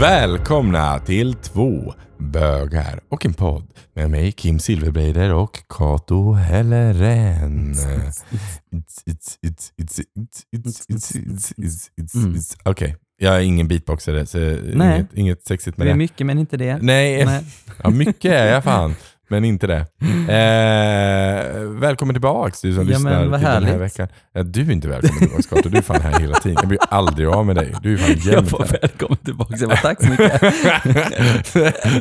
Välkomna till två bögar och en podd med mig Kim Silverbreider och Kato Helleren. Okej, jag är ingen beatboxare så inget, inget sexigt med Det är det. mycket men inte det. Nej, Nej. Ja, mycket är jag fan. Men inte det. Eh, välkommen tillbaks du som Ja, lyssnar men vad den här veckan. Ja, du är inte välkommen tillbaks Kato, du är fan här hela tiden. Jag blir aldrig av med dig. Du är fan Jag jämt var här. välkommen tillbaka. Jag bara, tack så mycket.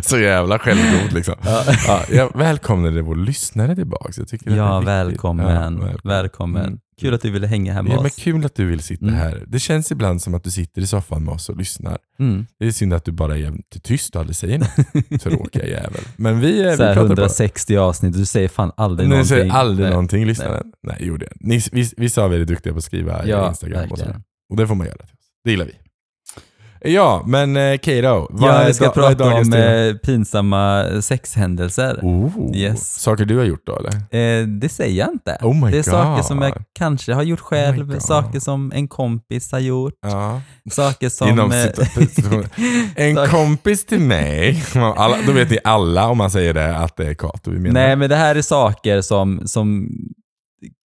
Så jävla självgod liksom. Ja. Ja, jag välkomnade vår lyssnare tillbaks. Jag tycker Ja, välkommen. Ja, välkommen. välkommen. Mm. Kul att du ville hänga här med Ja, men oss. kul att du vill sitta Mm. här. Det känns ibland som att du sitter i soffan med oss och lyssnar. Mm. Det är synd att du bara är jämt tyst och aldrig säger något. Tråkiga jävel. Men vi, eh, vi Så här pratar bara. 160 avsnitt, du säger fan aldrig Ni någonting. säger aldrig Nej. någonting, lyssnaren. Nej, gjorde jag. Ni, vi, vissa av er är duktiga på att skriva i Ja, Instagram och sådär. Och det får man göra till oss. Det gillar vi. Ja, men eh, Kato. Ja, vi ska prata om eh, pinsamma sexhändelser. Oh, yes. Saker du har gjort då eller? Eh, det säger jag inte. Oh det är saker God. som jag kanske har gjort själv, God. saker som en kompis har gjort, Ja. saker som... Inom eh. En kompis till mig, alla, då vet ni alla om man säger det att det är Kato vi menar. Nej, men det här är saker som, som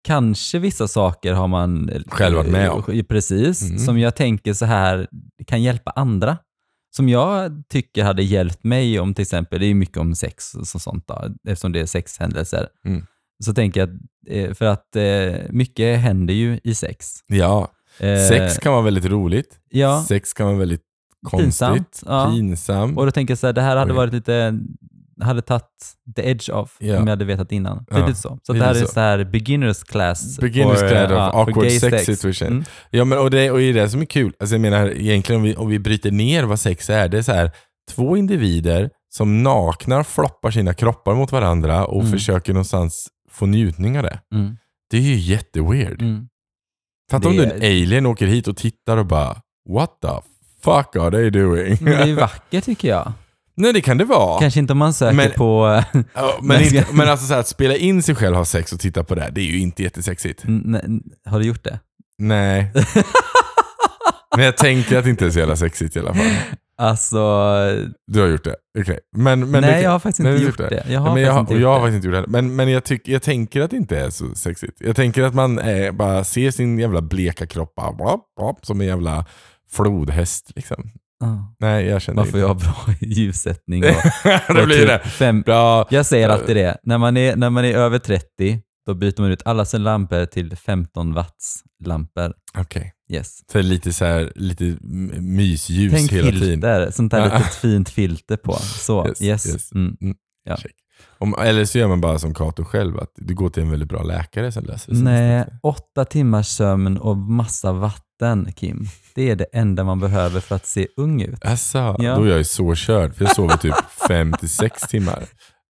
kanske vissa saker har man Själv varit med om. Eh, Precis, Mm. som jag tänker så här kan hjälpa andra. Som jag tycker hade hjälpt mig om till exempel, det är mycket om sex och så- sånt då, eftersom det är sexhändelser. Mm. Så tänker jag, eh, för att eh, mycket händer ju i sex. Ja, sex kan vara väldigt roligt. Ja, Sex kan vara väldigt konstigt. Pinsamt, ja. Pinsam. och då tänker jag så här, det här hade varit lite, hade tagit the edge off Ja. om jag hade vetat innan. Ja, Lite så. Så det här är så. här beginners class. Beginners for, class of for awkward gay sex situation. Mm. Ja, men och det, och det är det som är kul. Alltså jag menar egentligen om vi, om vi bryter ner vad sex är. Det är så här, två individer som naknar floppar sina kroppar mot varandra och Mm. försöker någonstans få njutning av det. Mm. Det är ju jätteweird. Mm. Fatta om du en alien åker hit och tittar och bara What the fuck are they doing? Men det är vackert tycker jag. Nej det kan det vara. Kanske inte om man söker Men- på... Ja, men, inte, men alltså så här, att spela in sig själv ha sex och titta på det, det är ju inte jättesexigt. N- har du gjort det? Nej. men jag tänker att det inte är så jävla sexigt i alla fall. Alltså, Du har gjort det? Okej. Men, men nej det, jag har faktiskt inte gjort gjort det. Jag har men jag, inte jag har faktiskt inte gjort det. Men, men jag, tyck, jag tänker att det inte är så sexigt. Jag tänker att man eh, bara ser sin jävla bleka kropp bara, blop, blop, som en jävla flodhäst. Liksom. Ja. Nej, jag känner Man får ju ha bra ljussättning. Och, det blir typ det. Fem, Bra. jag säger alltid det. När man, är, när man är över 30, då byter man ut alla sina lampor till 15 watts lampor. Okej. Yes. Så lite så här, lite mysljus Tänk hela tiden. filter, sånt där Ja. litet fint filter på. Så, Yes, yes. yes. Mm. Ja. Check. Om, eller så gör man bara som Kato själv, att du går till en väldigt bra läkare som löser det. Nej, åtta timmars sömn och massa vatten, Kim. Det är det enda man behöver för att se ung ut. Alltså, Ja. då är jag så körd, för jag sover typ 5-6 timmar.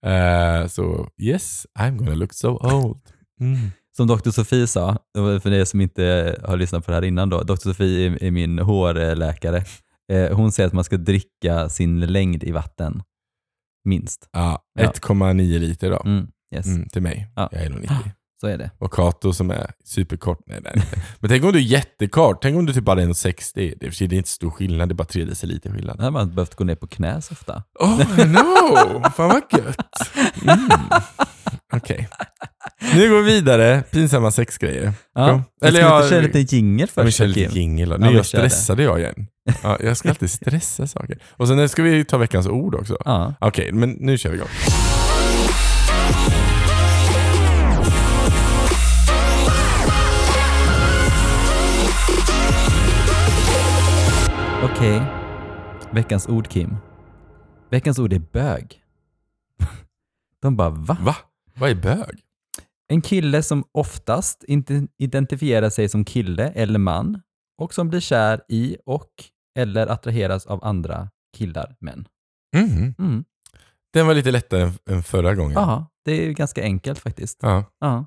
Eh, Så yes, I'm gonna look so old. Mm. Som Dr. Sofie sa, för er som inte har lyssnat på det här innan då, Dr. Sofie är, är min hårläkare. Eh, Hon säger att man ska dricka sin längd i vatten. Minst. Ja, Ja. 1,9 liter då. Mm, yes. Mm, till mig. Ja. Jag är nog 90. Så är det. Och Kato som är superkort. Nej, nej. Men tänk om du är jättekort. Tänk om du typ bara är 1,60. Det är i för sig- det är inte stor skillnad, det är bara 3 deciliter skillnad. Då hade man behövt gå ner på knä så ofta. Oh no! Fan vad gött. Mm. Okej. Nu går vi vidare. Pinsamma sexgrejer. Ja. Eller Eller jag- jag... inte köra lite jingel Ja, vi först? kör lite jingel. Ja, Nu är vi jag kör det. stressade jag igen. Ja, jag ska alltid stressa saker. Och sen ska vi ta veckans ord också. Ja. Okej, men nu kör vi igång. Okej. Veckans ord, Kim. Veckans ord är bög. De bara, va? Va? Vad är bög? En kille som oftast inte identifierar sig som kille eller man och som blir kär i och eller attraheras av andra killar, män. Mhm. Mm. Den var lite lättare än, förra gången. Ja, det är ganska enkelt faktiskt. Ja, Ja,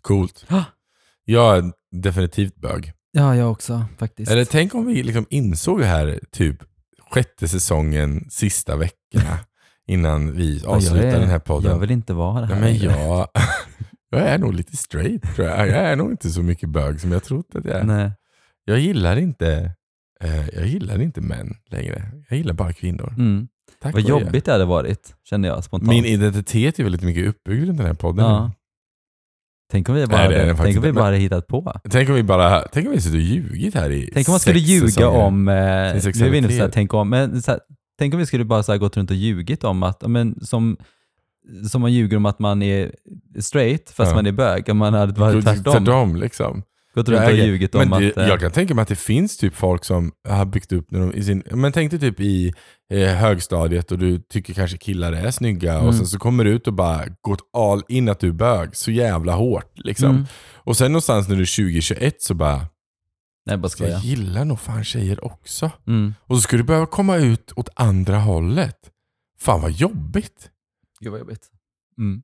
coolt. Jag är definitivt bög. Ja jag också faktiskt. Eller tänk om vi liksom insåg det här typ sjätte säsongen, sista veckorna innan vi avslutar är- den här podden. Jag vill inte vara här. Ja, men jag, jag är nog lite straight tror jag. Jag är nog inte så mycket bög som jag trott att jag är. Nej. Jag gillar inte Eh, jag gillar inte män längre. Jag gillar bara kvinnor. Mm. Tack Vad jobbigt det hade varit, kände jag spontant. Min identitet är väldigt mycket uppbyggd runt den här podden. ja. Tänk om vi bara, Nej, det är hade, faktiskt tänk om vi inte, bara hade hittat på. Tänk om vi bara, tänk om vi sitter och ljugit här i Tänk om man skulle ljuga säsonger. om, eh, nu är vi inne på sexualitet. så här, tänk om, men så här, tänk om vi skulle bara så här, gått runt och ljugit om att, ja, men som, som man ljuger om att man är straight fast Ja. man är bög, om man hade varit tvärtom. Tvärtom liksom. Gått runt och ljugit om men det, att... eh, Jag kan tänka mig att det finns typ folk som har byggt upp, när de, i sin, men tänk dig typ i eh, högstadiet och du tycker kanske killar är snygga Mm. och sen så kommer du ut och bara gått all in att du är bög så jävla hårt. Liksom. Mm. Och sen någonstans när du är 2021 så bara, Nej, bara ska jag skoja. gillar nog fan tjejer också. Mm. Och så ska du behöva komma ut åt andra hållet. Fan vad jobbigt. Gud vad jobbigt. Mm.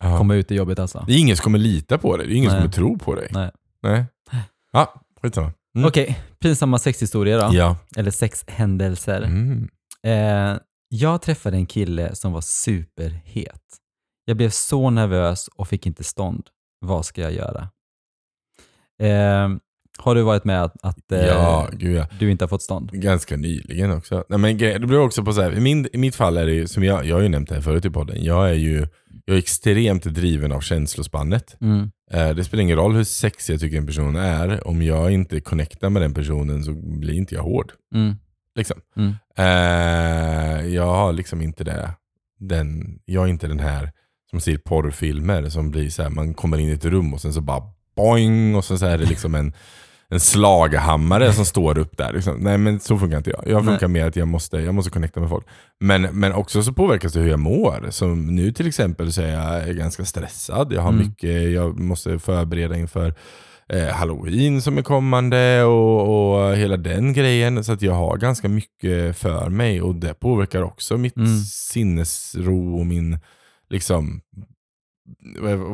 Ja. Komma ut är jobbigt alltså. Det är ingen som kommer lita på dig, det är ingen som Nej. kommer tro på dig. Nej. Nej. Ja, skitsamma. Mm. Okej, pinsamma sexhistorier då. Ja. Eller sexhändelser. Mm. Eh, jag träffade en kille som var superhet. Jag blev så nervös och fick inte stånd. Vad ska jag göra? Eh, har du varit med att, att eh, Ja, gud ja. du inte har fått stånd? Ganska nyligen också. Nej, men det beror också på så här, i, min, i mitt fall är det ju, som jag, jag har ju nämnt det här förut i podden, jag är ju jag är extremt driven av känslospannet. Mm. Eh, det spelar ingen roll hur sexig jag tycker en person är, om jag inte connectar med den personen så blir inte jag hård. Mm. Liksom. Mm. Eh, jag har liksom inte det. Den, jag är inte den här som ser porrfilmer som blir så här, man kommer in i ett rum och sen så bara boing och sen så är det liksom en, en slaghammare som står upp där. Liksom. Nej men så funkar inte jag. Jag funkar med att jag måste, jag måste connecta med folk. Men, men också så påverkas det hur jag mår. Som nu till exempel så är jag ganska stressad. Jag har Mm. mycket, jag måste förbereda inför eh, halloween som är kommande och, och hela den grejen. Så att jag har ganska mycket för mig och det påverkar också mitt Mm. sinnesro och min liksom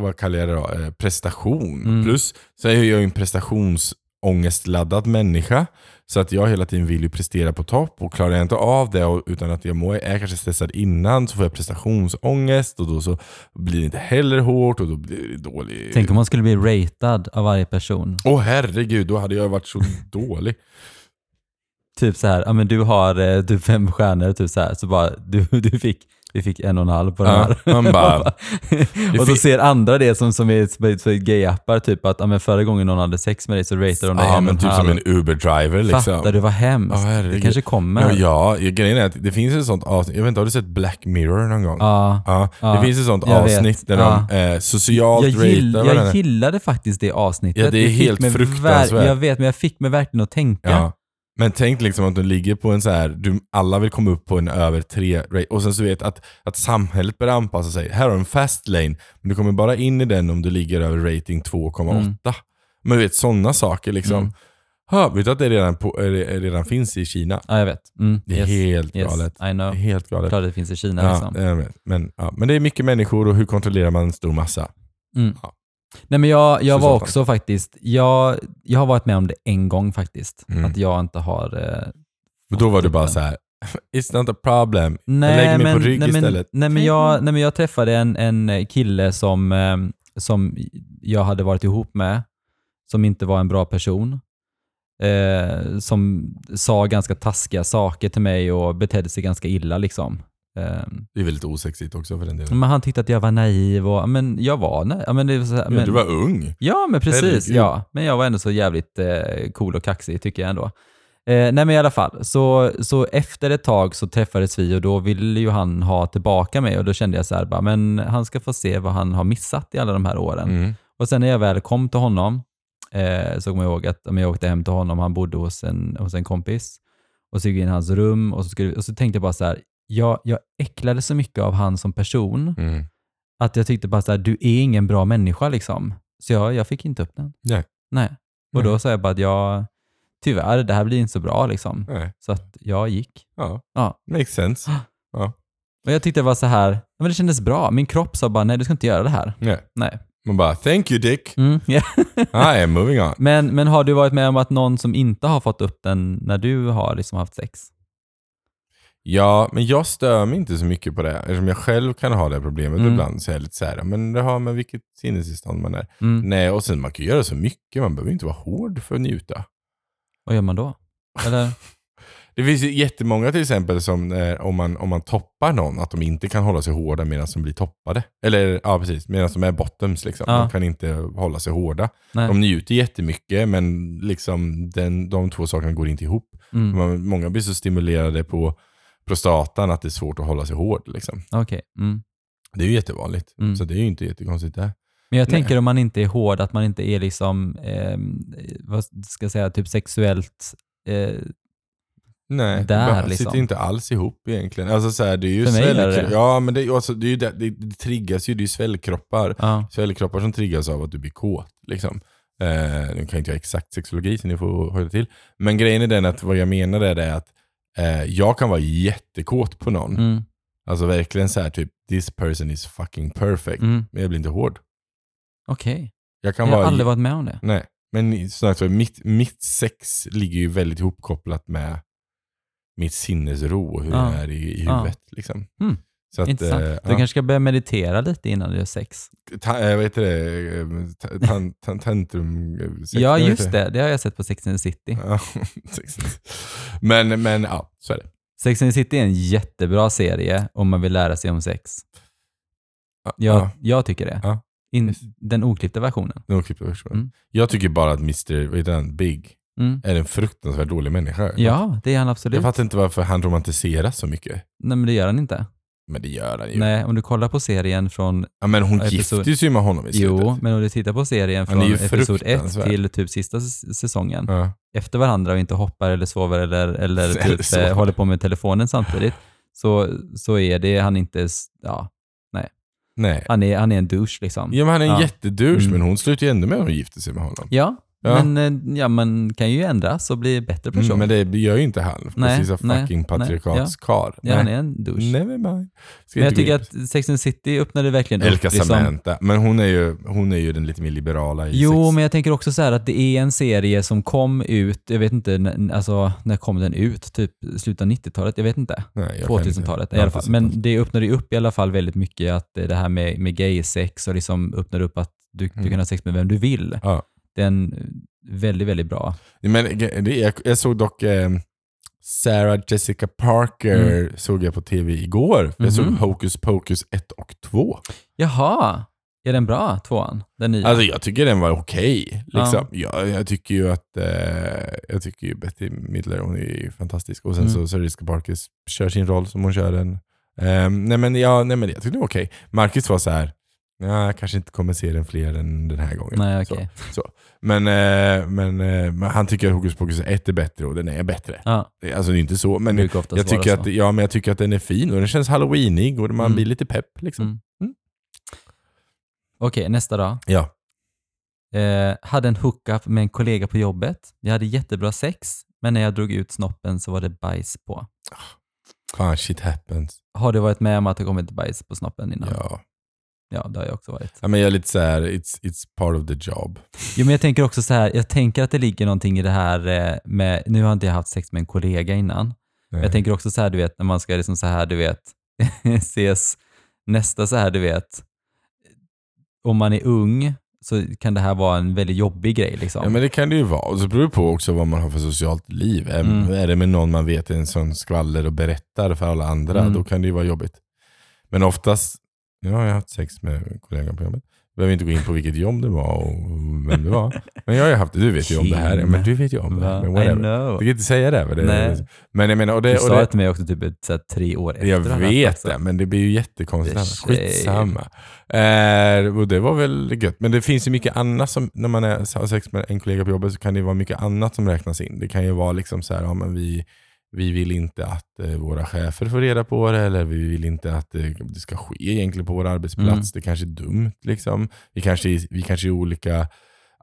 vad, kallar jag det då? Eh, prestation. Mm. Plus så är jag ju en prestationsångestladdad människa. Så att jag hela tiden vill ju prestera på topp och klarar jag inte av det utan att jag mår, är kanske stressad innan så får jag prestationsångest och då så blir det inte heller hårt och då blir det dåligt. Tänk om man skulle bli ratad av varje person. Åh herregud, då hade jag varit så dålig. Typ så här, ja men du har typ fem stjärnor, typ så här, så bara du, du fick vi fick en och en halv på den Ja, här. man bara- och så ser andra det som, som är gayappar, typ att men förra gången någon hade sex med dig så rateade de dig Ja en men en typ halv. som en Uber-driver liksom. Fattar du vad hemskt? Ja, det kanske kommer. Ja, ja, grejen är att det finns ett sånt avsnitt, jag vet inte, har du sett Black Mirror någon gång? Ja. Ja, Ja, det finns ett sånt jag vet. avsnitt där de eh, socialt Jag, gill, ratear jag gillade faktiskt det avsnittet. Ja, det är helt fruktansvärt. Jag vet, men jag fick mig verkligen att tänka. Men tänk liksom att du ligger på en så här, du, alla vill komma upp på en över tre rate, och sen så vet att, att samhället börjar anpassa sig. Här har du en fast lane, men du kommer bara in i den om du ligger över rating 2,8. Mm. Men du vet sådana saker liksom. Mm. Hör, vet du att det redan, på, eh, redan finns i Kina? Ja, jag vet. Mm, Det är yes, helt yes, galet. I Det är know. helt galet. Klart det finns i Kina Ja, liksom. men, ja, men det är mycket människor och hur kontrollerar man en stor massa? Mm. Ja. Nej men jag, jag var också faktiskt, jag, jag har varit med om det en gång faktiskt. Mm. Att jag inte har... Eh, Och då var du bara så här. It's not a problem. Nej, jag lägger mig men, på rygg nej, men, istället. Nej men, jag, nej men jag träffade en, en kille som, eh, som jag hade varit ihop med, som inte var en bra person. Eh, som sa ganska taskiga saker till mig och betedde sig ganska illa liksom. Eh, Det är väldigt osexigt också för den delen. men han tyckte att jag var naiv och, men jag var ja, men det så här, Ja, men, du var ung. Ja, men precis. Herregud. Ja. Men jag var ändå så jävligt eh, cool och kaxig tycker jag ändå. Eh, nej men i alla fall, så, så efter ett tag så träffades vi och då ville ju han ha tillbaka mig och då kände jag så här, bara, men han ska få se vad han har missat i alla de här åren. Mm. Och sen när jag väl kom till honom eh, så kommer jag ihåg att jag åkte hem till honom, han bodde hos en, hos en kompis och så gick jag in i hans rum och så, skulle, och så tänkte jag bara så här, jag, jag äcklade så mycket av han som person Mm. att jag tyckte bara så här, du är ingen bra människa liksom. Så jag, jag fick inte upp den. Nej. Nej. Och då sa jag bara att jag, tyvärr, det här blir inte så bra liksom. Nej. Så att jag gick. Ja, Ja. makes sense. Och jag tyckte det var så här, ja, men det kändes bra. Min kropp sa bara, nej du ska inte göra det här. Nej. Nej. Man bara, thank you Dick. Mm, ja. I am moving on. men, men har du varit med om att någon som inte har fått upp den när du har liksom haft sex? Ja, men jag stör mig inte så mycket på det. Eftersom jag själv kan ha det problemet Mm. ibland. Så är jag lite så här, men det har med vilket sinnestillstånd man är. Mm. Nej, och sen man kan göra så mycket. Man behöver inte vara hård för att njuta. Vad gör man då? Eller? Det finns ju jättemånga till exempel som eh, om, man, om man toppar någon, att de inte kan hålla sig hårda medan de blir toppade. Eller ja, precis. Medan de är bottoms. Liksom. Ja. De kan inte hålla sig hårda. Nej. De njuter jättemycket, men liksom den, de två sakerna går inte ihop. Mm. Man- Många blir så stimulerade på prostatan att det är svårt att hålla sig hård. Liksom. Okej. Mm. Det är ju jättevanligt, Mm. så det är ju inte jättekonstigt det. Men jag Nej. tänker om man inte är hård, att man inte är liksom, eh, vad ska jag säga, typ sexuellt eh, Nej, Där, det liksom. sitter inte alls ihop egentligen. Alltså så här, det är ju För mig gör svällkro- det. Ja, men det, alltså, det, är ju det, det, det triggas ju, det är ju svällkroppar. Ja. Svällkroppar som triggas av att du blir kåt. Liksom. Eh, nu kan inte jag exakt sexologi så ni får höra till. Men grejen är den att vad jag menar är det att eh, jag kan vara jättekåt på någon. Mm. Alltså verkligen så här typ, this person is fucking perfect. Mm. Men jag blir inte hård. Okej. Jag kan Jag har vara... aldrig varit med om det. Nej, men så, mitt, mitt sex ligger ju väldigt ihopkopplat med mitt sinnesro och hur Ja. det är i, i huvudet. Liksom. Mm. Att, Intressant. eh, Du ja. kanske ska börja meditera lite innan du gör sex. Ta, eh, vad heter det? Eh, ta- tan- tan- Tantrum... eh, sex, ja, just det. Det har jag sett på Sex and the City. Men, men ja, så är det. Sex and the City är en jättebra serie om man vill lära sig om sex. Ja, Jag, ja, jag tycker det. Ja. In, den oklippta versionen. klipper jag versionen. Mm. Jag tycker bara att Mr. Vad heter han? Big Mm. är en fruktansvärt dålig människa. Ja, det är han Jag absolut. fattar inte varför han romantiseras så mycket. Nej, men det gör han inte. Men det gör han ju. Nej, om du kollar på serien från... Ja, men hon Episod- gifte sig ju med honom i slutet. Jo, men om du tittar på serien från episod 1 fruktansvärd. till typ sista säsongen, Ja. efter varandra och inte hoppar eller sover eller, eller typ, eh, håller på med telefonen samtidigt, så, så är det, han inte, ja, Nej. han är, han är en douche liksom. Ja, men han är en Ja. jättedouche, Mm. men hon slutar ju ändå med att hon gifter sig med honom. Ja, Ja. men eh, ja, man kan ju ändras och bli bättre person. Mm, men det gör ju inte han. Nej, Precis som fucking patriarkatskarl. ja, han är en douche. Never mind. Ska men jag tycker att Sex and the City öppnade verkligen Älskar upp. Liksom, Samantha, men hon är, ju, hon är ju den lite mer liberala i Jo, sex. men jag tänker också så här att det är en serie som kom ut, jag vet inte, alltså när kom den ut? Typ slutet av 90-talet? Jag vet inte. Nej, jag kan inte. 2000-talet i alla fall. Men det öppnade ju upp i alla fall väldigt mycket att eh, det här med, med gay-sex och liksom öppnade upp att du, du Mm. kan ha sex med vem du vill. Ja. Det är en eh, väldigt, väldigt bra. Men det, jag, såg dock eh, Sarah Jessica Parker såg jag på tv igår. Jag såg Mhm. Hocus Pocus 1 och 2. Jaha, är den bra, tvåan? Den nya? Alltså jag tycker den var okej. liksom. jag, jag tycker ju att eh, jag tycker ju Betty Midler, hon är fantastisk. Och sen Mm. så Sarah Jessica Parker kör sin roll som hon kör den. Ehm, nej, men, ja, nej men jag tyckte det var okej. Marcus var så här. Ja, jag kanske inte kommer se den fler än den här gången. Nej, Så. okej. Men, eh, men, eh, men han tycker att Hocus Pocus 1 är bättre och den är bättre. Ja, Alltså det är inte så, men oftast jag tycker, att, så. ja, men jag tycker att den är fin och den känns halloweenig och man Mm. blir lite pepp. Liksom. Mm. Mm. Okej, nästa dag. Ja. Eh, hade en hookup med en kollega på jobbet. Vi hade jättebra sex, men när jag drog ut snoppen så var det bajs på. Fan, shit happens. Har du varit med om att det kommit bajs på snoppen innan? Ja. Ja, det har jag också varit. ja, men jag är lite så här, it's, it's part of the job. Jo, men jag tänker också så här, jag tänker att det ligger någonting i det här eh, med, nu har inte jag haft sex med en kollega innan, Nej. jag tänker också så här, du vet, när man ska liksom så här, du vet, ses nästa så här, du vet, om man är ung så kan det här vara en väldigt jobbig grej liksom. Ja men det kan det ju vara. Och så beror det på också vad man har för socialt liv. Är, Mm. är det med någon man vet är en sån skvaller och berättar för alla andra, Mm. då kan det ju vara jobbigt. Men oftast, jag har haft sex med kollegan på jobbet. Behöver inte gå in på vilket jobb det var och vem det var. Men jag har ju haft det, du vet ju om det här. Men du vet ju om det här. Men whatever. Du kan inte säga det. Men, det, Nej. men jag menar, och det, Du sa det, det till mig också typ ett, så här, tre år efter. jag vet också. det, men det blir ju jättekonstigt. Skitsamma. Eh, och det var väl gött. Men det finns ju mycket annat som, när man är, har sex med en kollega på jobbet så kan det vara mycket annat som räknas in. Det kan ju vara liksom så här, ja, men vi, vi vill inte att eh, våra chefer får reda på det, eller vi vill inte att det, det ska ske egentligen på vår arbetsplats. Mm. Det kanske är dumt. Liksom. Vi, kanske, är- vi kanske är olika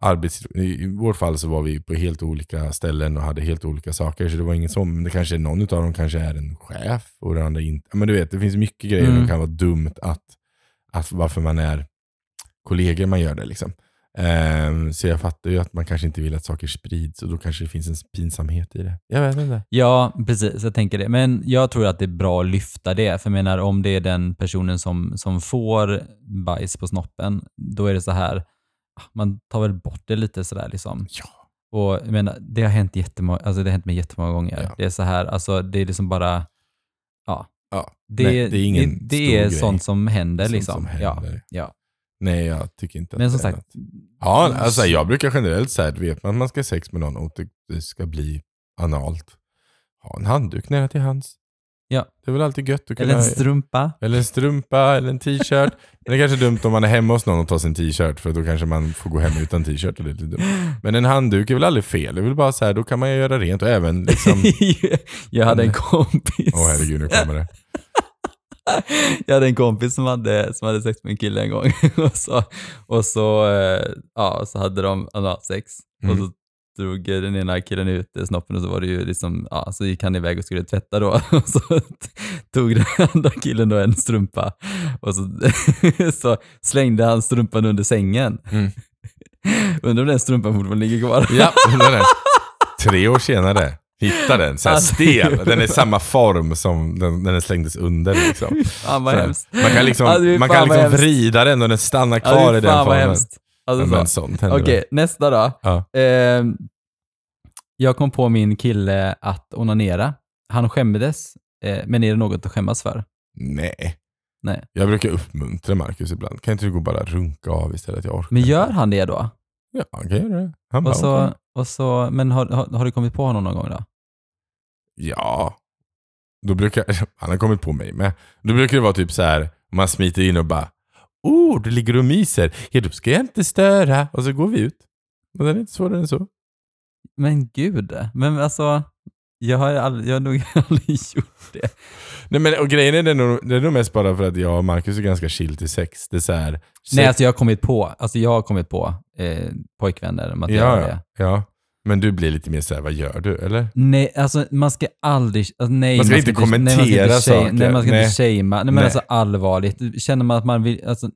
arbets... I vårt fall så var vi på helt olika ställen och hade helt olika saker, så det var inget så. Men det kanske är någon av dem kanske är en chef och den andra inte. Men du vet, det finns mycket grejer Mm. som kan vara dumt att, att varför man är kollegor man gör det. Liksom. Ehm, så jag fattar ju att man kanske inte vill att saker sprids och då kanske det finns en pinsamhet i det. Jag vet inte. Ja, precis. Jag tänker det. Men jag tror att det är bra att lyfta det. För jag menar, om det är den personen som, som får bajs på snoppen, då är det så här, ah, man tar väl bort det lite sådär liksom. Ja. Och jag menar, det har hänt jättemånga, alltså det har hänt mig jättemånga gånger. Ja. Det är så här, alltså det är liksom bara, ja. Ja. Det, Nej, det är ingen det, det är sånt som händer Sånt liksom. som Ja, händer. ja. Nej, jag tycker inte Men som sagt, något. Ja, alltså jag brukar generellt säga att vet man att man ska ha sex med någon och det, ska bli analt, ha en handduk nära till hands. Ja. Det är väl alltid gött att kunna... eller en strumpa. eller en strumpa, eller en t-shirt. Men det är kanske dumt om man är hemma hos någon och tar sin t-shirt, för då kanske man får gå hem utan t-shirt och det är lite dumt. Men en handduk är väl aldrig fel, det är väl bara så här, då kan man ju göra rent och även liksom... jag hade en kompis. Åh herregud, nu kommer det. Jag hade en kompis som hade, som hade sex med en kille en gång. och så, och så, eh, ja, så hade de analsex. Mm. Och så drog den ena killen ut snoppen och så var det ju liksom, ja, så gick han iväg och skulle tvätta då. Och så tog den andra killen då en strumpa och så, så slängde han strumpan under sängen. Mm. Undrar om den strumpan fortfarande ligger kvar. Ja, undrar det. Tre år senare, hitta den. Så här Alltså, stel. Den är samma form som den, den slängdes under. Liksom. Hemskt. Man kan liksom, Ja, man kan liksom vrida den och den stannar Ja, kvar det i den formen. Alltså, Okej, väl. nästa då. Ja. Ehm, jag kom på min kille att onanera. Han skämdes, eh, men är det något att skämmas för? Nej. Nej. Jag brukar uppmuntra Marcus ibland. Kan inte du gå bara runka av istället? Jag orkar Men gör han det då? Ja, han kan göra det. Han bara, Och så, och så, men har, har, har du kommit på honom någon gång då? Ja. Då brukar, han har kommit på mig med. Då brukar det vara typ så här, man smiter in och bara Oh, du ligger och myser. Ja, då ska jag inte störa. Och så går vi ut. Men det är inte svårare än så. Men gud, men alltså, jag har, aldrig, jag har nog aldrig gjort det. Nej, men, och grejen är det, nog, det är nog mest bara för att jag och Marcus är ganska chill till sex. Det är så här, sex Nej, alltså jag har kommit på, alltså jag har kommit på eh, pojkvänner om att göra ja, det. ja, ja. Men du blir lite mer såhär, vad gör du? Eller? Nej, alltså man ska aldrig... Alltså, nej, Man ska inte nej, man ska kommentera inte shame- saker. Nej, man ska Nej. inte shamea. Nej, men Nej. alltså allvarligt. Känner man att man vill... Alltså,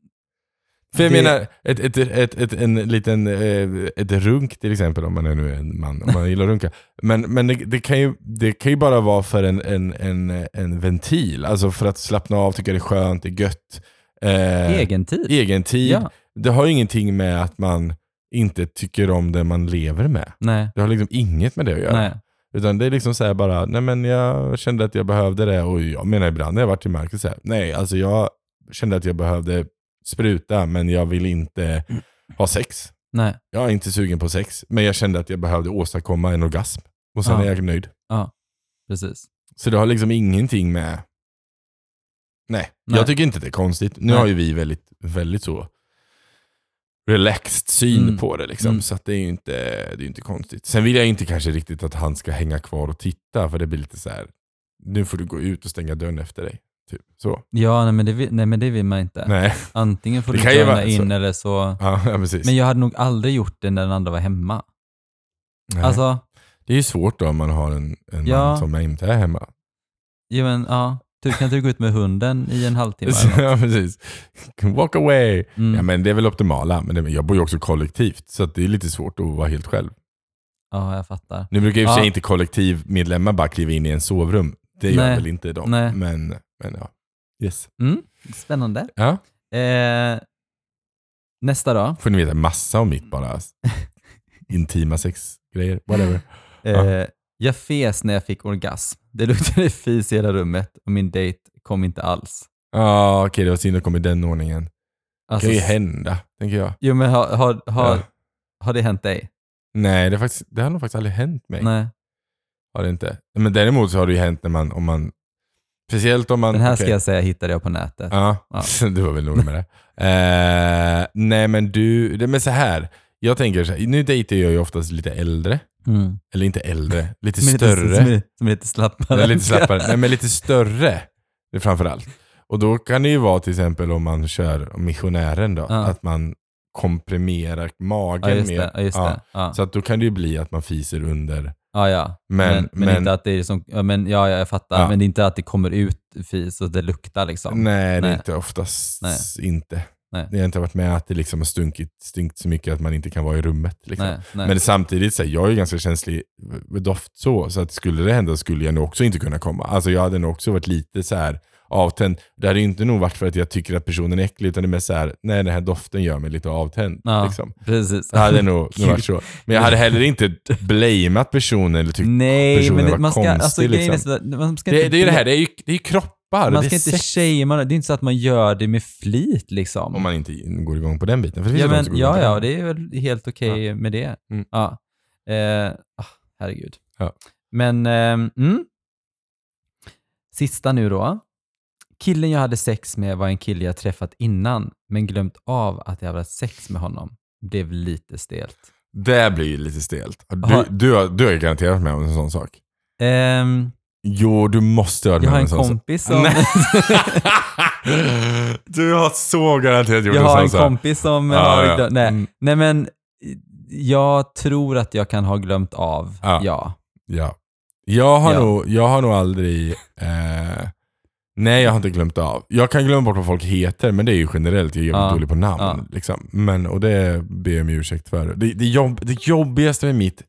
För jag Det- menar, ett, ett, ett, ett, en liten, eh, ett runk till exempel, om man är nu en man, om man gillar att runka. Men, men det, det, kan ju, det kan ju bara vara för en, en, en, en ventil, alltså för att slappna av, tycka det är skönt, det är gött. Eh, egen tid. egen tid. Ja. Det har ju ingenting med att man inte tycker om det man lever med. Nej. Det har liksom inget med det att göra. Nej. Utan det är liksom så bara, nej men jag kände att jag behövde det och jag menar ibland när jag varit i Marcus så här, nej alltså jag kände att jag behövde spruta men jag vill inte ha sex. Nej. Jag är inte sugen på sex, men jag kände att jag behövde åstadkomma en orgasm. Och sen Ja. är jag nöjd. Precis. Så det har liksom ingenting med... Nej, Nej. jag tycker inte det är konstigt. Nu Nej. har ju vi väldigt, väldigt så relaxed syn Mm. på det liksom. Mm. Så att det är ju inte, det är inte konstigt. Sen vill jag inte kanske riktigt att han ska hänga kvar och titta, för det blir lite så här. nu får du gå ut och stänga dörren efter dig. Typ så. Ja, nej men, det vill, nej men det vill man inte. Nej, Antingen får Det du vara in så. eller så... ja, ja. Men jag hade nog aldrig gjort det när den andra var hemma. Nej. Alltså, det är ju svårt då om man har en, en Ja. man som inte är hemma. ja, men, ja. Du kan inte gå ut med hunden i en halvtimme ja, precis. Walk away. Mm. Ja, men det är väl optimala, men det, jag bor ju också kollektivt, så det är lite svårt att vara helt själv. Ja, jag fattar. Nu brukar och för sig Ja. inte kollektivmedlemmar bara kliva in i en sovrum. Det gör Nej. väl inte de. Nej. Men, men ja. Yes. Mm. Spännande. Ja, Eh, nästa då. får ni veta massa om mitt bara. Intima sexgrejer, whatever. Eh, jag fes när jag fick orgasm. Det luktade fis i hela rummet och min dejt kom inte alls. Ja, okej det var synd att komma i den ordningen. Det Alltså, kan ju hända, tänker jag. Jo men har, har, har, Ja. har det hänt dig? Nej, det, faktiskt, det har nog faktiskt aldrig hänt mig. Nej. Har det inte. Men däremot så har det ju hänt när man, om man, speciellt om man... Den här okej. ska jag säga hittade jag på nätet. Ja, Ja. du var väl noga med det. Eh, nej men du, det men så här. Jag tänker så här, nu dejtar jag ju oftast lite äldre. Mm. Eller inte äldre, lite Som är lite- större. Som är, som är lite slappare. Eller lite slappare. Nej men lite större. Framförallt. Och då kan det ju vara till exempel om man kör missionären då. Ja. Att man komprimerar magen Ja, mer. Ja, Ja. Så att då kan det ju bli att man fiser under. Men, Men, men, men, inte att det är som, men, ja, ja, jag fattar. Men det är inte att det kommer ut fis och det luktar liksom. nej, det är Nej. inte oftast Nej. inte. Nej. Det har inte varit med att det liksom har stunkit, stinkt så mycket att man inte kan vara i rummet. Liksom. Nej, nej. Men samtidigt, så här, jag är ganska känslig med doft så, så att skulle det hända skulle jag nog också inte kunna komma. Alltså jag hade nog också varit lite så här, avtänd. Det hade inte nog varit för att jag tycker att personen är äcklig, utan det är mer såhär, nej den här doften gör mig lite avtänd. Ja, Liksom. precis. Det hade nog, nog varit så. Men jag hade heller inte blamat personen eller tyckt Nej, personen men det, var man ska, konstig. alltså, grejen är liksom. så- man ska det, inte det är ju det här, det är ju, det är ju kroppar. Man ska inte sex. shamea, det är inte så att man gör det med flit liksom. Om man inte går igång på den biten. För det ja, men, ja, ja, det är väl helt okej med det. Mm. Ja. Eh, ah, herregud. Ja. Men, ehm, mm. Sista nu då. Killen jag hade sex med var en kille jag träffat innan, men glömt av att jag hade haft sex med honom. Blev lite stelt. Det blir ju lite stelt. Du, du, har, du har garanterat med om en sån sak. Ehm, Jo, du måste ha varit jag har en sån sak. kompis som... Du har så garanterat gjort jag en har en sak. kompis som Ja, har ja. Nej. Mm. nej, men jag tror att jag kan ha glömt av, Ja. ja. Ja. Jag har, Ja. Nog, jag har nog aldrig... Eh, nej, jag har inte glömt av. Jag kan glömma bort vad folk heter, men det är ju generellt. Jag är jävligt Ja. dålig på namn. Liksom. Men, och det ber jag om ursäkt för. Det, det, jobb, det jobbigaste med mitt det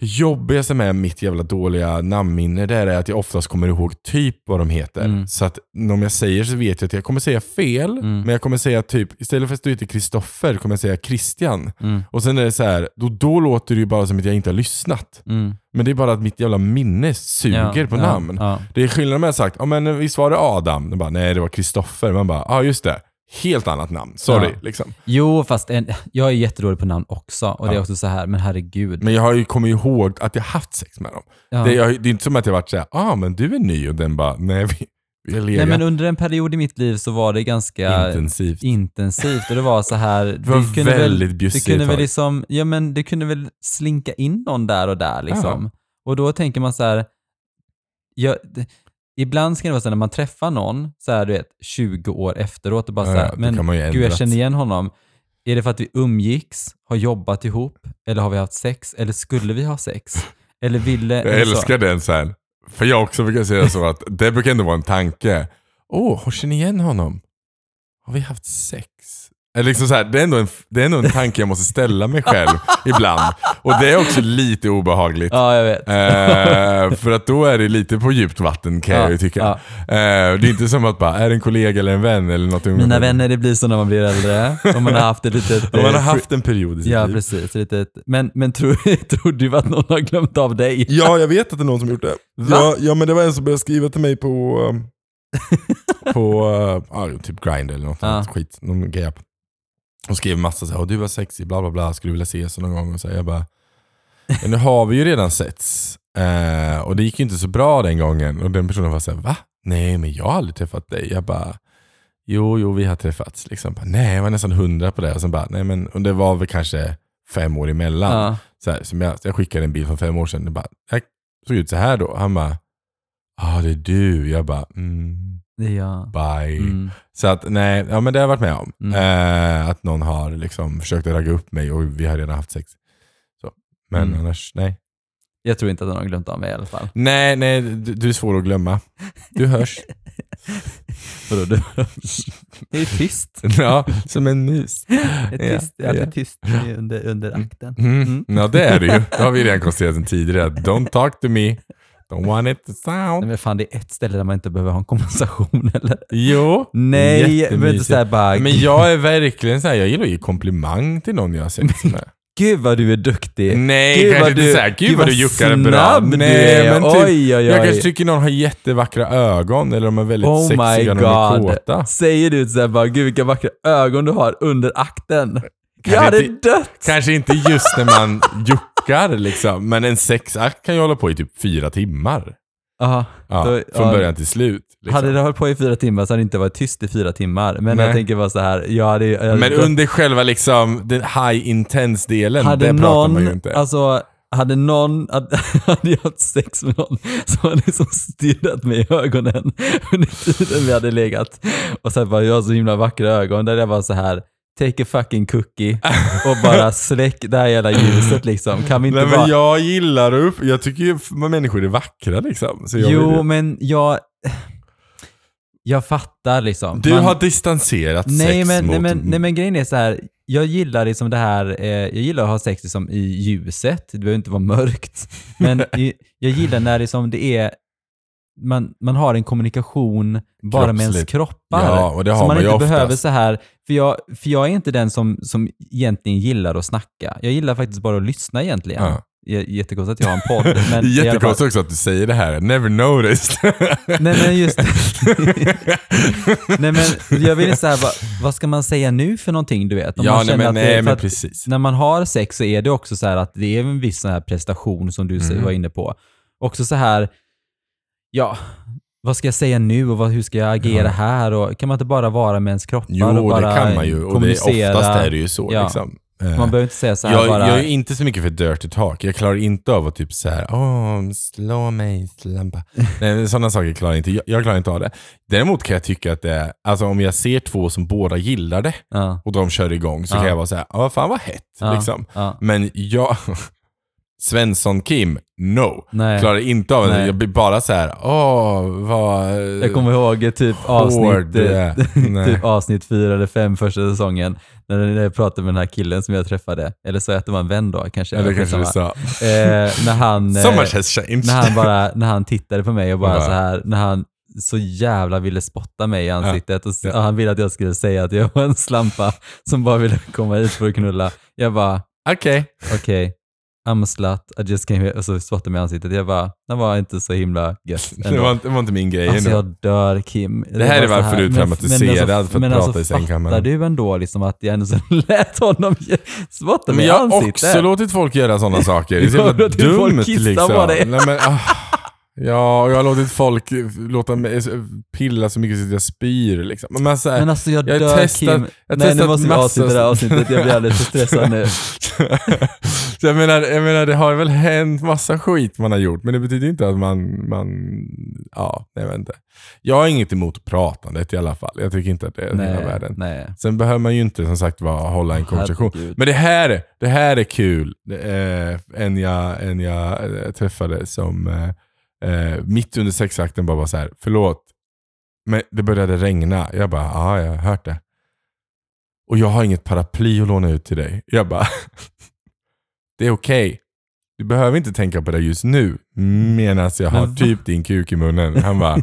jobbigaste med mitt jävla dåliga namnminne det är att jag oftast kommer ihåg typ vad de heter. Mm. Så att om jag säger så vet jag att jag kommer säga fel, Mm. men jag kommer säga typ, istället för att du heter Kristoffer kommer jag säga Christian. Mm, Och sen är det så här, då, då låter det ju bara som att jag inte har lyssnat. mm. Men det är bara att mitt jävla minne suger Ja, på ja, namn. Ja. Det är skillnad med att sagt, ja men visst var det Adam? De bara, nej det var Kristoffer. Man bara, ja ah, just det. Helt annat namn, sorry. Ja. Liksom. Jo, fast en, jag är jättedålig på namn också. Och det är Ja. också så här, men herregud. Men jag har ju kommit ihåg att jag haft sex med dem. Ja. Det, jag, det är inte som att jag varit såhär, ah men du är ny och den bara, nej vi, vi Nej, men under en period i mitt liv så var det ganska intensivt. intensivt och det var så här. Det var väldigt väl, bjussigt det kunde väl liksom, ja men det kunde väl slinka in någon där och där liksom. Och då tänker man så här, jag, ibland ska det vara så här, när man träffar någon, så här du vet, 20 år efteråt och bara Ja, så här, men gud jag känner igen honom. Är det för att vi umgicks, har jobbat ihop, eller har vi haft sex, eller skulle vi ha sex? Eller ville... Jag eller så. älskar den sen. För jag också brukar säga så att det brukar ändå vara en tanke. Åh, oh, känner ni igen honom? Har vi haft sex? Liksom så här, det, är ändå en, det är ändå en tanke jag måste ställa mig själv ibland. Och det är också lite obehagligt. Ja, jag vet. Eh, för att då är det lite på djupt vatten kan jag ju tycka. ja. Eh, det är inte som att bara, är det en kollega eller en vän eller något Mina vänner, det blir så när man blir äldre. Om man har haft ett litet... Om man har eh, haft en period i sitt Ja, liv. precis. Litet, men men tror, tror du att någon har glömt av dig? Ja, jag vet att det är någon som gjort det. Va? Ja, ja, men det var en som började skriva till mig på, um, på uh, ja, typ Grindr eller något Ja. annat skit. Någon gay-app. Och skrev massa så här, "Åh, du var sexig, bla bla bla, skulle du vilja ses någon gång? Och så här, jag bara, men nu har vi ju redan setts. Eh, och det gick ju inte så bra den gången. Och den personen var så här, va? Nej, men jag har aldrig träffat dig. Jag bara, jo, jo, vi har träffats. Liksom. Bara, nej, jag var nästan hundra på det. Och sen bara, nej men, och det var väl kanske fem år emellan. Ja. Så här, som jag, jag skickade en bild från fem år sedan. Det bara, jag såg ut så här då. Han bara, ja ah, det är du. Jag bara, mm, Jag. bye. Mm. Så att nej, ja men det har jag varit med om. Mm. Eh, att någon har liksom försökt att ragga upp mig och vi har redan haft sex. Så. Men Mm. annars, nej. Jag tror inte att någon har glömt av mig i alla fall. Nej, nej, du, du är svår att glömma. Du hörs. Vadå, du? Det är tyst. ja, som en mus. Det är tyst. Är Ja, alltid tyst under, under akten. Mm. Mm. Ja, det är det ju. Det har vi redan konstaterat sedan tidigare. Don't talk to me. Don't want it to Nej, sound. men fan, det är ett ställe där man inte behöver ha en konversation eller? Jo. Nej, men inte såhär bara, Men jag är verkligen såhär, jag gillar att ge komplimang till någon jag har sex med. gud vad du är duktig. Nej, Gud, kanske inte du- såhär, gud, gud, vad du juckar bra. du Nej, är. men typ, Oj, oj, oj. jag kanske tycker någon har jättevackra ögon eller de är väldigt Oh sexiga när de är kåta. Säger du såhär bara, gud vilka vackra ögon du har under akten. Kanske Jag hade inte- dött. Kanske inte just när man juckar liksom, men en sexakt kan ju hålla på i typ fyra timmar. Aha. Ja, Då- från ja. början till slut. Liksom. Hade det hållit på i fyra timmar så hade det inte varit tyst i fyra timmar. Men Nej. jag tänker bara så här, jag hade, jag hade Men under själva liksom, den high intense delen, hade det pratar man ju någon, inte. alltså, hade någon, hade, jag haft sex med någon som hade liksom stirrat mig i ögonen under tiden vi hade legat och sagt bara, jag har så himla vackra ögon, där jag var så här take a fucking cookie och bara släck det här jävla ljuset liksom. Kan vi inte Nej, bara... men jag gillar upp, jag tycker ju människor är vackra liksom. Jo, vill- men jag... Jag fattar liksom. du Man- har distanserat nej, sex men, mot... nej, men, nej men grejen är så här. jag gillar liksom det här, eh, jag gillar att ha sex liksom i ljuset, det behöver inte vara mörkt. Men jag gillar när liksom det är man, man har en kommunikation bara med ens kroppar. Ja, och det har så man, man inte oftast. behöver så här, för jag, för jag är inte den som, som egentligen gillar att snacka. Jag gillar faktiskt bara att lyssna egentligen. Ja. Jättekonstigt att jag har en podd. Men jättekonstigt också att du säger det här. Never noticed. Nej men just Nej men jag vill så här, vad, vad ska man säga nu för någonting du vet? Om ja, man nej, men, det- nej, men precis. När man har sex så är det också så här att det är en viss sån här prestation som du Mm. var inne på. Också så här, ja, vad ska jag säga nu och vad, hur ska jag agera Ja. här? Och, kan man inte bara vara med ens kroppar och Jo, bara det kan man ju. Och det, oftast är det ju så. Ja. Liksom. Eh, Man behöver inte säga så jag, bara... jag är inte så mycket för dirty talk. Jag klarar inte av att typ så här, åh, slå mig, slampa. Nej, sådana saker klarar jag inte. Jag, jag klarar inte av det. Däremot kan jag tycka att det är, alltså om jag ser två som båda gillar det ja, och de kör igång så Ja. kan jag vara så här, ja fan vad hett. Liksom. ja. Men jag, Svensson Kim, no. Nej. Klarar inte av det. Jag blir bara så här, åh, vad... Jag kommer ihåg typ avsnitt, eh, typ avsnitt fyra eller fem första säsongen. När jag pratade med den här killen som jag träffade. Eller så att det var en vän då kanske. Eller kanske du sa. Eh, när han... So eh, much has changed. när han bara, när han tittade på mig och bara så här, när han så jävla ville spotta mig i ansiktet och, och han ville att jag skulle säga att jag var en slampa som bara ville komma hit för att knulla. Jag bara, Okej. okej, I'm a slut, I just came here, och så spottade mig i ansiktet. Jag bara, det var inte så himla gött Det var, inte- det var inte min grej Alltså ändå. jag dör Kim. Det här var är varför du är men- traumatiserad men för att men prata alltså, i sängkammaren. Fattar du ändå liksom att jag ändå så lät honom spotta mig Men i jag har ansiktet? också låtit folk göra sådana saker. Det är så jävla dumt liksom. på dig. Nej, men, ah. Ja, och jag har låtit folk låta mig pilla så mycket så att jag spyr liksom. Men så här, Men alltså jag, Jag dör testat- Kim. jag Nej nu måste vi avsluta det här avsnittet, jag blir alldeles för stressad nu. så jag menar, jag menar, det har väl hänt massa skit man har gjort, men det betyder inte att man, man ja, jag vet inte. Jag har inget emot pratandet i alla fall. Jag tycker inte att det är hela Nej, världen. nej. Sen behöver man ju inte som sagt vara hålla en konversation. Herregud. Men det här, det här är kul. Eh, en jag, en jag eh, träffade som eh, mitt under sexakten bara var så här, förlåt, men det började regna. Jag bara, ja, jag har hört det. Och jag har inget paraply att låna ut till dig. Jag bara, det är okej. Du behöver inte tänka på det just nu, medan jag har typ din kuk i munnen. Han bara,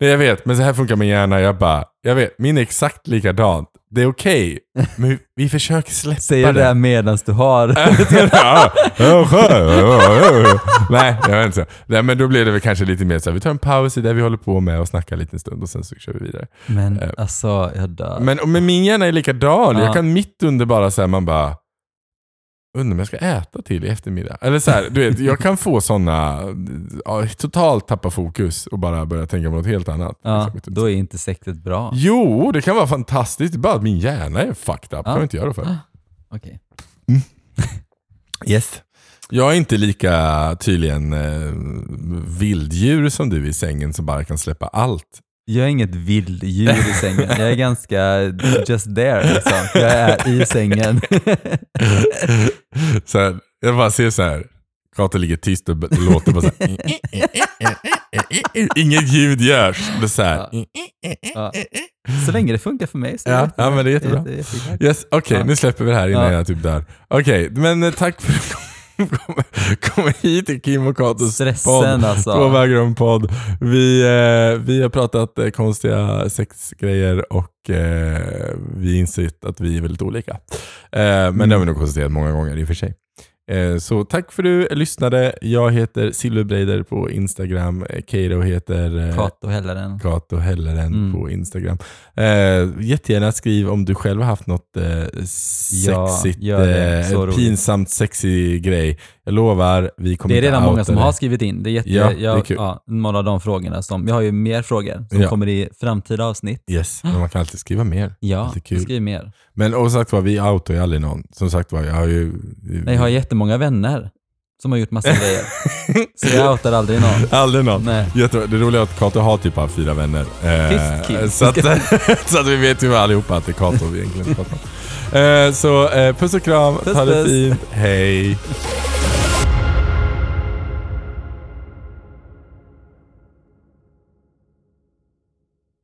nej jag vet, men så här funkar min hjärna. Jag bara, jag vet, min är exakt likadant. Det är okej, men vi, försöker släppa Säger det det. här medans du har... Nej, jag vet inte. Nej, men då blir det väl kanske lite mer så här, vi tar en paus i det vi håller på med och snackar lite en stund och sen så kör vi vidare. Men Eh. alltså, jag dör. Men, men min hjärna är likadan. Ja. Jag kan mitt under bara säga man bara, undrar om jag ska äta till i eftermiddag. Eller så här, du vet, jag kan få sådana, ja, totalt tappa fokus och bara börja tänka på något helt annat. ja, Liksom. då är inte sektet bra. Jo, det kan vara fantastiskt. Bara att min hjärna är fucked up. Ja. kan jag inte göra för. Okej. Yes. Jag är inte lika tydligen eh, vilddjur som du i sängen som bara kan släppa allt. Jag är inget vilddjur i sängen. Jag är ganska just there liksom. Jag är i sängen. så här, jag bara ser så här. Kato ligger tyst och låter bara så här. Inget ljud görs. Är så här. Ja. Så länge det funkar för mig så Ja, ja, men det är jättebra. Det är jättegott. Yes, Okej, Ja. nu släpper vi det här innan Ja. jag typ dör. Okej, men eh, tack för att du kom, kom hit till Kim och Katos podd. Stressen alltså. Två vägar om podd. Vi, eh, vi har pratat eh, konstiga sexgrejer och eh, vi insett att vi är väldigt olika. Eh, men det har vi nog konstaterat många gånger i och för sig. Eh, så tack för att du lyssnade. Jag heter Silverbreider på Instagram. Eh, Keiro heter eh, Kato Hellaren. Kato Helleren Mm. på Instagram. Jättegärna skriv om du själv har haft något Ja, sexigt, roligt. pinsamt sexig grej. Jag lovar, vi kommer Det är redan många som det. har skrivit in. Det är jätte, Ja, ja, det är kul. Ja, några av de frågorna som, jag har ju mer frågor som Ja. kommer i framtida avsnitt. Yes, men man kan alltid skriva mer. Ja, skriv mer. Men och sagt vad vi outar ju aldrig någon. Som sagt var, jag har ju... Nej, jag har jättemånga vänner som har gjort massa grejer. Så jag outar aldrig någon. Aldrig någon. Nej. Jättebra. Det roliga är att Kato har typ bara fyra vänner. Eh, så, att, så att vi vet ju allihopa att det är Kato vi egentligen pratar om. Eh, så eh, puss och kram, Puss, ha det fint, hej!